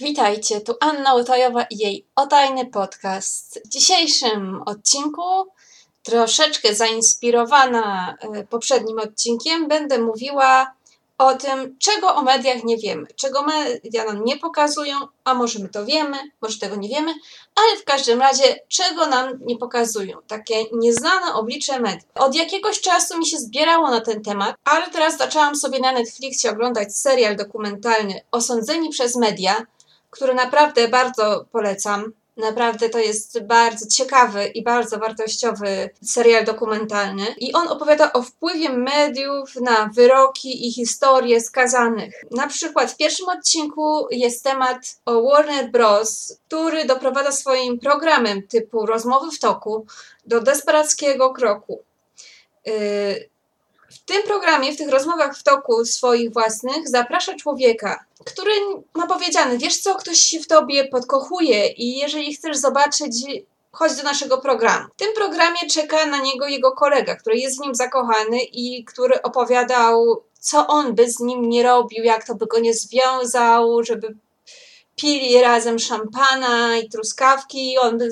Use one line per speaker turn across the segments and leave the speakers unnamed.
Witajcie, tu Anna Łotajowa i jej otajny podcast. W dzisiejszym odcinku, troszeczkę zainspirowana e, poprzednim odcinkiem, będę mówiła o tym, czego o mediach nie wiemy, czego media nam nie pokazują, a może my to wiemy, może tego nie wiemy, ale w każdym razie, czego nam nie pokazują, takie nieznane oblicze mediów. Od jakiegoś czasu mi się zbierało na ten temat, ale teraz zaczęłam sobie na Netflixie oglądać serial dokumentalny Osądzeni przez media, który naprawdę bardzo polecam. Naprawdę to jest bardzo ciekawy i bardzo wartościowy serial dokumentalny. I on opowiada o wpływie mediów na wyroki i historie skazanych. Na przykład w pierwszym odcinku jest temat o Warner Bros., który doprowadza swoim programem typu rozmowy w toku do desperackiego kroku. Yy, tym programie, w tych rozmowach w toku swoich własnych, zaprasza człowieka, który ma powiedziane, wiesz co, ktoś się w tobie podkochuje i jeżeli chcesz zobaczyć, chodź do naszego programu. W tym programie czeka na niego jego kolega, który jest w nim zakochany i który opowiadał, co on by z nim nie robił, jak to by go nie związał, żeby pili razem szampana i truskawki, on by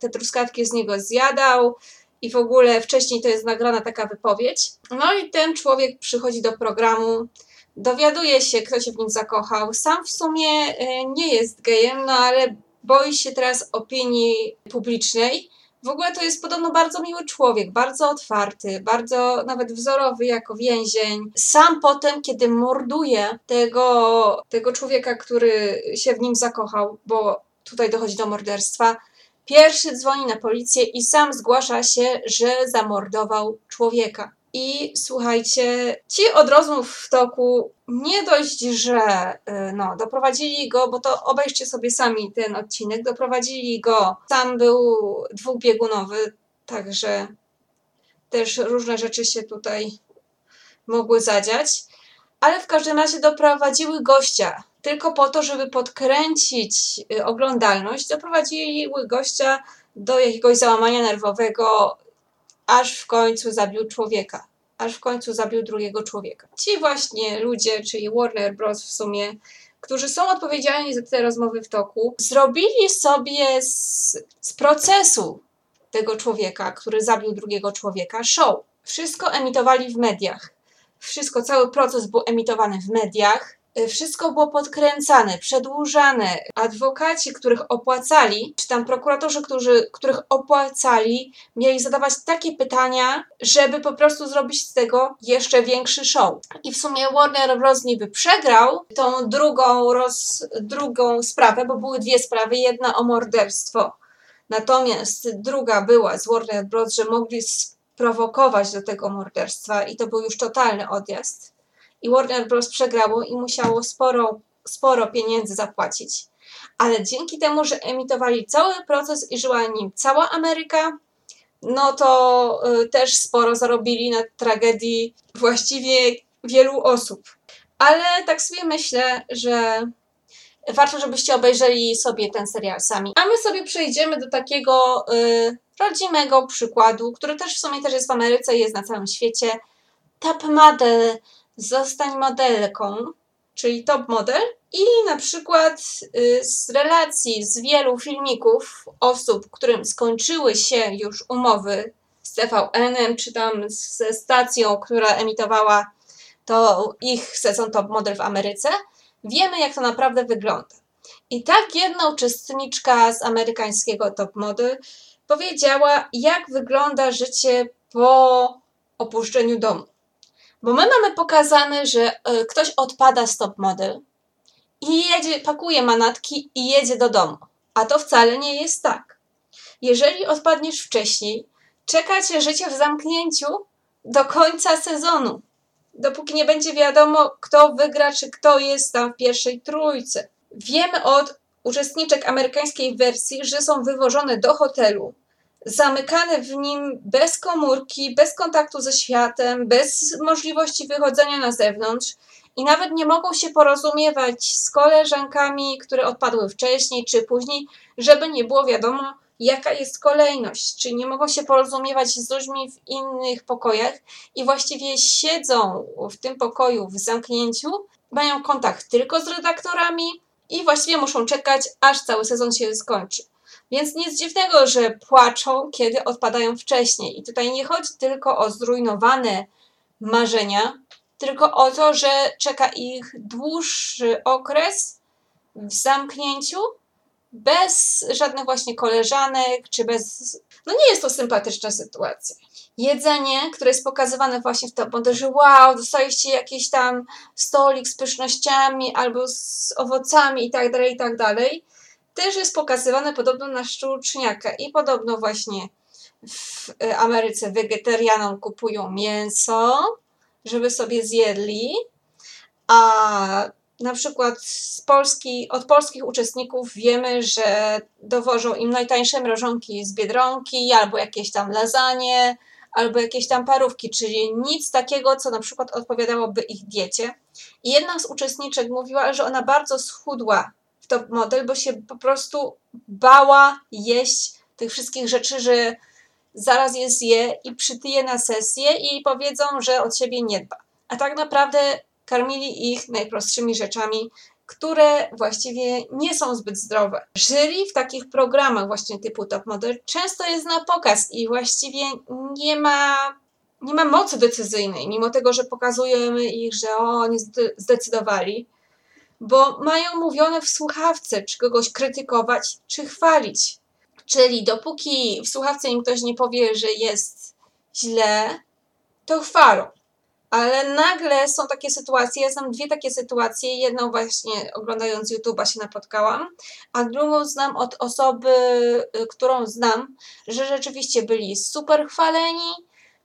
te truskawki z niego zjadał i w ogóle wcześniej to jest nagrana taka wypowiedź. No i ten człowiek przychodzi do programu, dowiaduje się, kto się w nim zakochał. Sam w sumie e, nie jest gejem, no ale boi się teraz opinii publicznej. W ogóle to jest podobno bardzo miły człowiek, bardzo otwarty, bardzo nawet wzorowy jako więzień. Sam potem, kiedy morduje tego, tego człowieka, który się w nim zakochał, bo tutaj dochodzi do morderstwa, Pierwszy dzwoni na policję i sam zgłasza się, że zamordował człowieka. I słuchajcie, ci od rozmów w toku nie dość, że y, no, doprowadzili go, bo to obejrzcie sobie sami ten odcinek, doprowadzili go, sam był dwubiegunowy, także też różne rzeczy się tutaj mogły zadziać, ale w każdym razie doprowadziły gościa tylko po to, żeby podkręcić y, oglądalność, doprowadziły gościa do jakiegoś załamania nerwowego, aż w końcu zabił człowieka. Aż w końcu zabił drugiego człowieka. Ci właśnie ludzie, czyli Warner Bros. w sumie, którzy są odpowiedzialni za te rozmowy w toku, zrobili sobie z, z procesu tego człowieka, który zabił drugiego człowieka, show. Wszystko emitowali w mediach. Wszystko, cały proces był emitowany w mediach wszystko było podkręcane, przedłużane. Adwokaci, których opłacali, czy tam prokuratorzy, którzy, których opłacali, mieli zadawać takie pytania, żeby po prostu zrobić z tego jeszcze większy show. I w sumie Warner Bros. niby przegrał tą drugą, roz, drugą sprawę, bo były dwie sprawy. Jedna o morderstwo. Natomiast druga była z Warner Bros., że mogli sprowokować do tego morderstwa i to był już totalny odjazd i Warner Bros. przegrało i musiało sporo, sporo pieniędzy zapłacić. Ale dzięki temu, że emitowali cały proces i żyła nim cała Ameryka, no to y, też sporo zarobili na tragedii właściwie wielu osób. Ale tak sobie myślę, że warto, żebyście obejrzeli sobie ten serial sami. A my sobie przejdziemy do takiego y, rodzimego przykładu, który też w sumie też jest w Ameryce jest na całym świecie. Top Model zostań modelką, czyli top model i na przykład y, z relacji z wielu filmików osób, którym skończyły się już umowy z TVN-em, czy tam ze stacją, która emitowała to ich sezon top model w Ameryce, wiemy jak to naprawdę wygląda. I tak jedna uczestniczka z amerykańskiego top model powiedziała, jak wygląda życie po opuszczeniu domu. Bo my mamy pokazane, że e, ktoś odpada z top model i jedzie, pakuje manatki i jedzie do domu. A to wcale nie jest tak. Jeżeli odpadniesz wcześniej, czeka cię życie w zamknięciu do końca sezonu. Dopóki nie będzie wiadomo, kto wygra, czy kto jest tam w pierwszej trójce. Wiemy od uczestniczek amerykańskiej wersji, że są wywożone do hotelu, zamykane w nim bez komórki, bez kontaktu ze światem, bez możliwości wychodzenia na zewnątrz i nawet nie mogą się porozumiewać z koleżankami, które odpadły wcześniej czy później, żeby nie było wiadomo, jaka jest kolejność, czyli nie mogą się porozumiewać z ludźmi w innych pokojach i właściwie siedzą w tym pokoju w zamknięciu, mają kontakt tylko z redaktorami i właściwie muszą czekać, aż cały sezon się skończy. Więc nic dziwnego, że płaczą, kiedy odpadają wcześniej. I tutaj nie chodzi tylko o zrujnowane marzenia, tylko o to, że czeka ich dłuższy okres w zamknięciu, bez żadnych właśnie koleżanek, czy bez. No nie jest to sympatyczna sytuacja. Jedzenie, które jest pokazywane właśnie w tym że wow, dostaliście jakiś tam stolik z pysznościami albo z owocami i tak dalej, i tak dalej, też jest pokazywane podobno na szczuczniaka i podobno właśnie w Ameryce wegetarianom kupują mięso, żeby sobie zjedli, a na przykład z Polski, od polskich uczestników wiemy, że dowożą im najtańsze mrożonki z Biedronki, albo jakieś tam lasagne, albo jakieś tam parówki, czyli nic takiego, co na przykład odpowiadałoby ich diecie. I jedna z uczestniczek mówiła, że ona bardzo schudła w top model, bo się po prostu bała jeść tych wszystkich rzeczy, że zaraz je zje i przytyje na sesję i powiedzą, że od siebie nie dba. A tak naprawdę karmili ich najprostszymi rzeczami, które właściwie nie są zbyt zdrowe. Jury w takich programach właśnie typu Top Model często jest na pokaz i właściwie nie ma, nie ma mocy decyzyjnej, mimo tego, że pokazujemy ich, że o, oni zdecydowali, bo mają mówione w słuchawce, czy kogoś krytykować, czy chwalić. Czyli dopóki w słuchawce im ktoś nie powie, że jest źle, to chwalą. Ale nagle są takie sytuacje, ja znam dwie takie sytuacje, jedną właśnie oglądając YouTube'a się napotkałam, a drugą znam od osoby, y, którą znam, że rzeczywiście byli super chwaleni,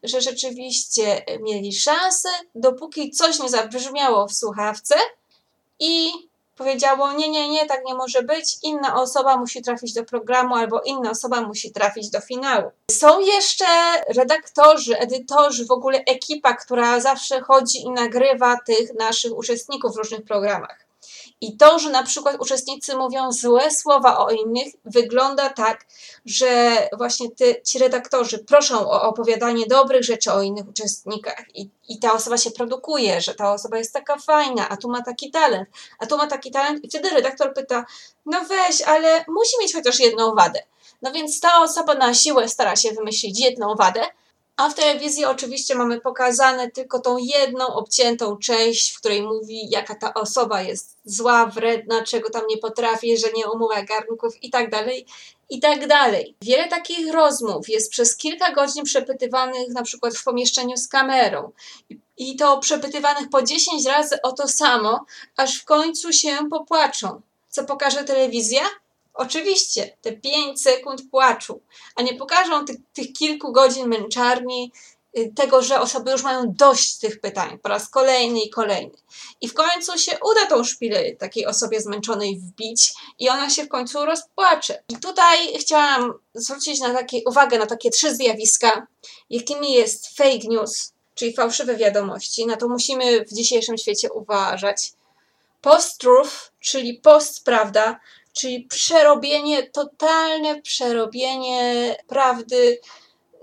że rzeczywiście mieli szansę, dopóki coś nie zabrzmiało w słuchawce i powiedziało: Nie, nie, nie, tak nie może być, inna osoba musi trafić do programu, albo inna osoba musi trafić do finału. Są jeszcze redaktorzy, edytorzy, w ogóle ekipa, która zawsze chodzi i nagrywa tych naszych uczestników w różnych programach. I to, że na przykład uczestnicy mówią złe słowa o innych, wygląda tak, że właśnie ty, ci redaktorzy proszą o opowiadanie dobrych rzeczy o innych uczestnikach i, i ta osoba się produkuje, że ta osoba jest taka fajna, a tu ma taki talent, a tu ma taki talent i wtedy redaktor pyta, no weź, ale musi mieć chociaż jedną wadę. No więc ta osoba na siłę stara się wymyślić jedną wadę, a w telewizji oczywiście mamy pokazane tylko tą jedną obciętą część, w której mówi, jaka ta osoba jest zła, wredna, czego tam nie potrafi, że nie umyła garnków i tak dalej, i tak dalej. Wiele takich rozmów jest przez kilka godzin przepytywanych na przykład w pomieszczeniu z kamerą. I to przepytywanych po 10 razy o to samo, aż w końcu się popłaczą. Co pokaże telewizja? Oczywiście, te 5 sekund płaczu, a nie pokażą tych, tych kilku godzin męczarni, y, tego, że osoby już mają dość tych pytań po raz kolejny i kolejny. I w końcu się uda tą szpilę takiej osobie zmęczonej wbić i ona się w końcu rozpłacze. I tutaj chciałam zwrócić na takie, uwagę na takie trzy zjawiska, jakimi jest fake news, czyli fałszywe wiadomości. Na to musimy w dzisiejszym świecie uważać. Post-truth, czyli post-prawda, czyli przerobienie, totalne przerobienie prawdy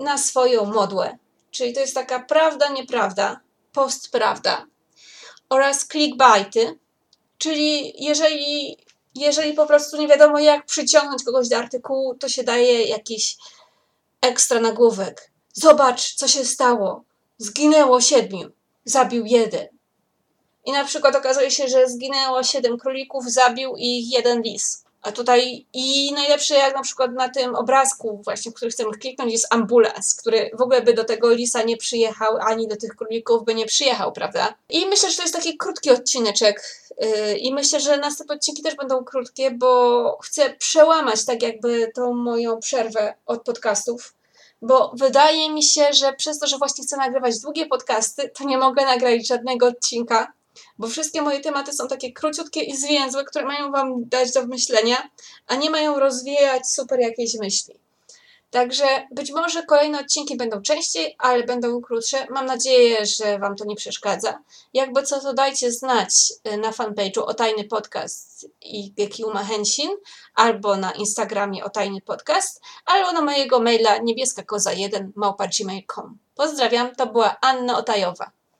na swoją modłę. Czyli to jest taka prawda, nieprawda, postprawda. Oraz clickbaity, czyli jeżeli, jeżeli po prostu nie wiadomo jak przyciągnąć kogoś do artykułu, to się daje jakiś ekstra nagłówek. Zobacz, co się stało. Zginęło siedmiu, zabił jeden. I na przykład okazuje się, że zginęło siedem królików, zabił ich jeden lis. A tutaj i najlepsze jak na przykład na tym obrazku właśnie, w którym chcemy kliknąć jest ambulans, który w ogóle by do tego lisa nie przyjechał, ani do tych królików by nie przyjechał, prawda? I myślę, że to jest taki krótki odcineczek yy, i myślę, że następne odcinki też będą krótkie, bo chcę przełamać tak jakby tą moją przerwę od podcastów, bo wydaje mi się, że przez to, że właśnie chcę nagrywać długie podcasty, to nie mogę nagrać żadnego odcinka, bo wszystkie moje tematy są takie króciutkie i zwięzłe, które mają Wam dać do myślenia, a nie mają rozwijać super jakiejś myśli. Także być może kolejne odcinki będą częściej, ale będą krótsze. Mam nadzieję, że Wam to nie przeszkadza. Jakby co, to dajcie znać y, na fanpage'u o Tajny Podcast i Gekiuma Henshin, albo na Instagramie o Tajny Podcast, albo na mojego maila niebieskakoza1 małpa. Pozdrawiam, to była Anna Otajowa.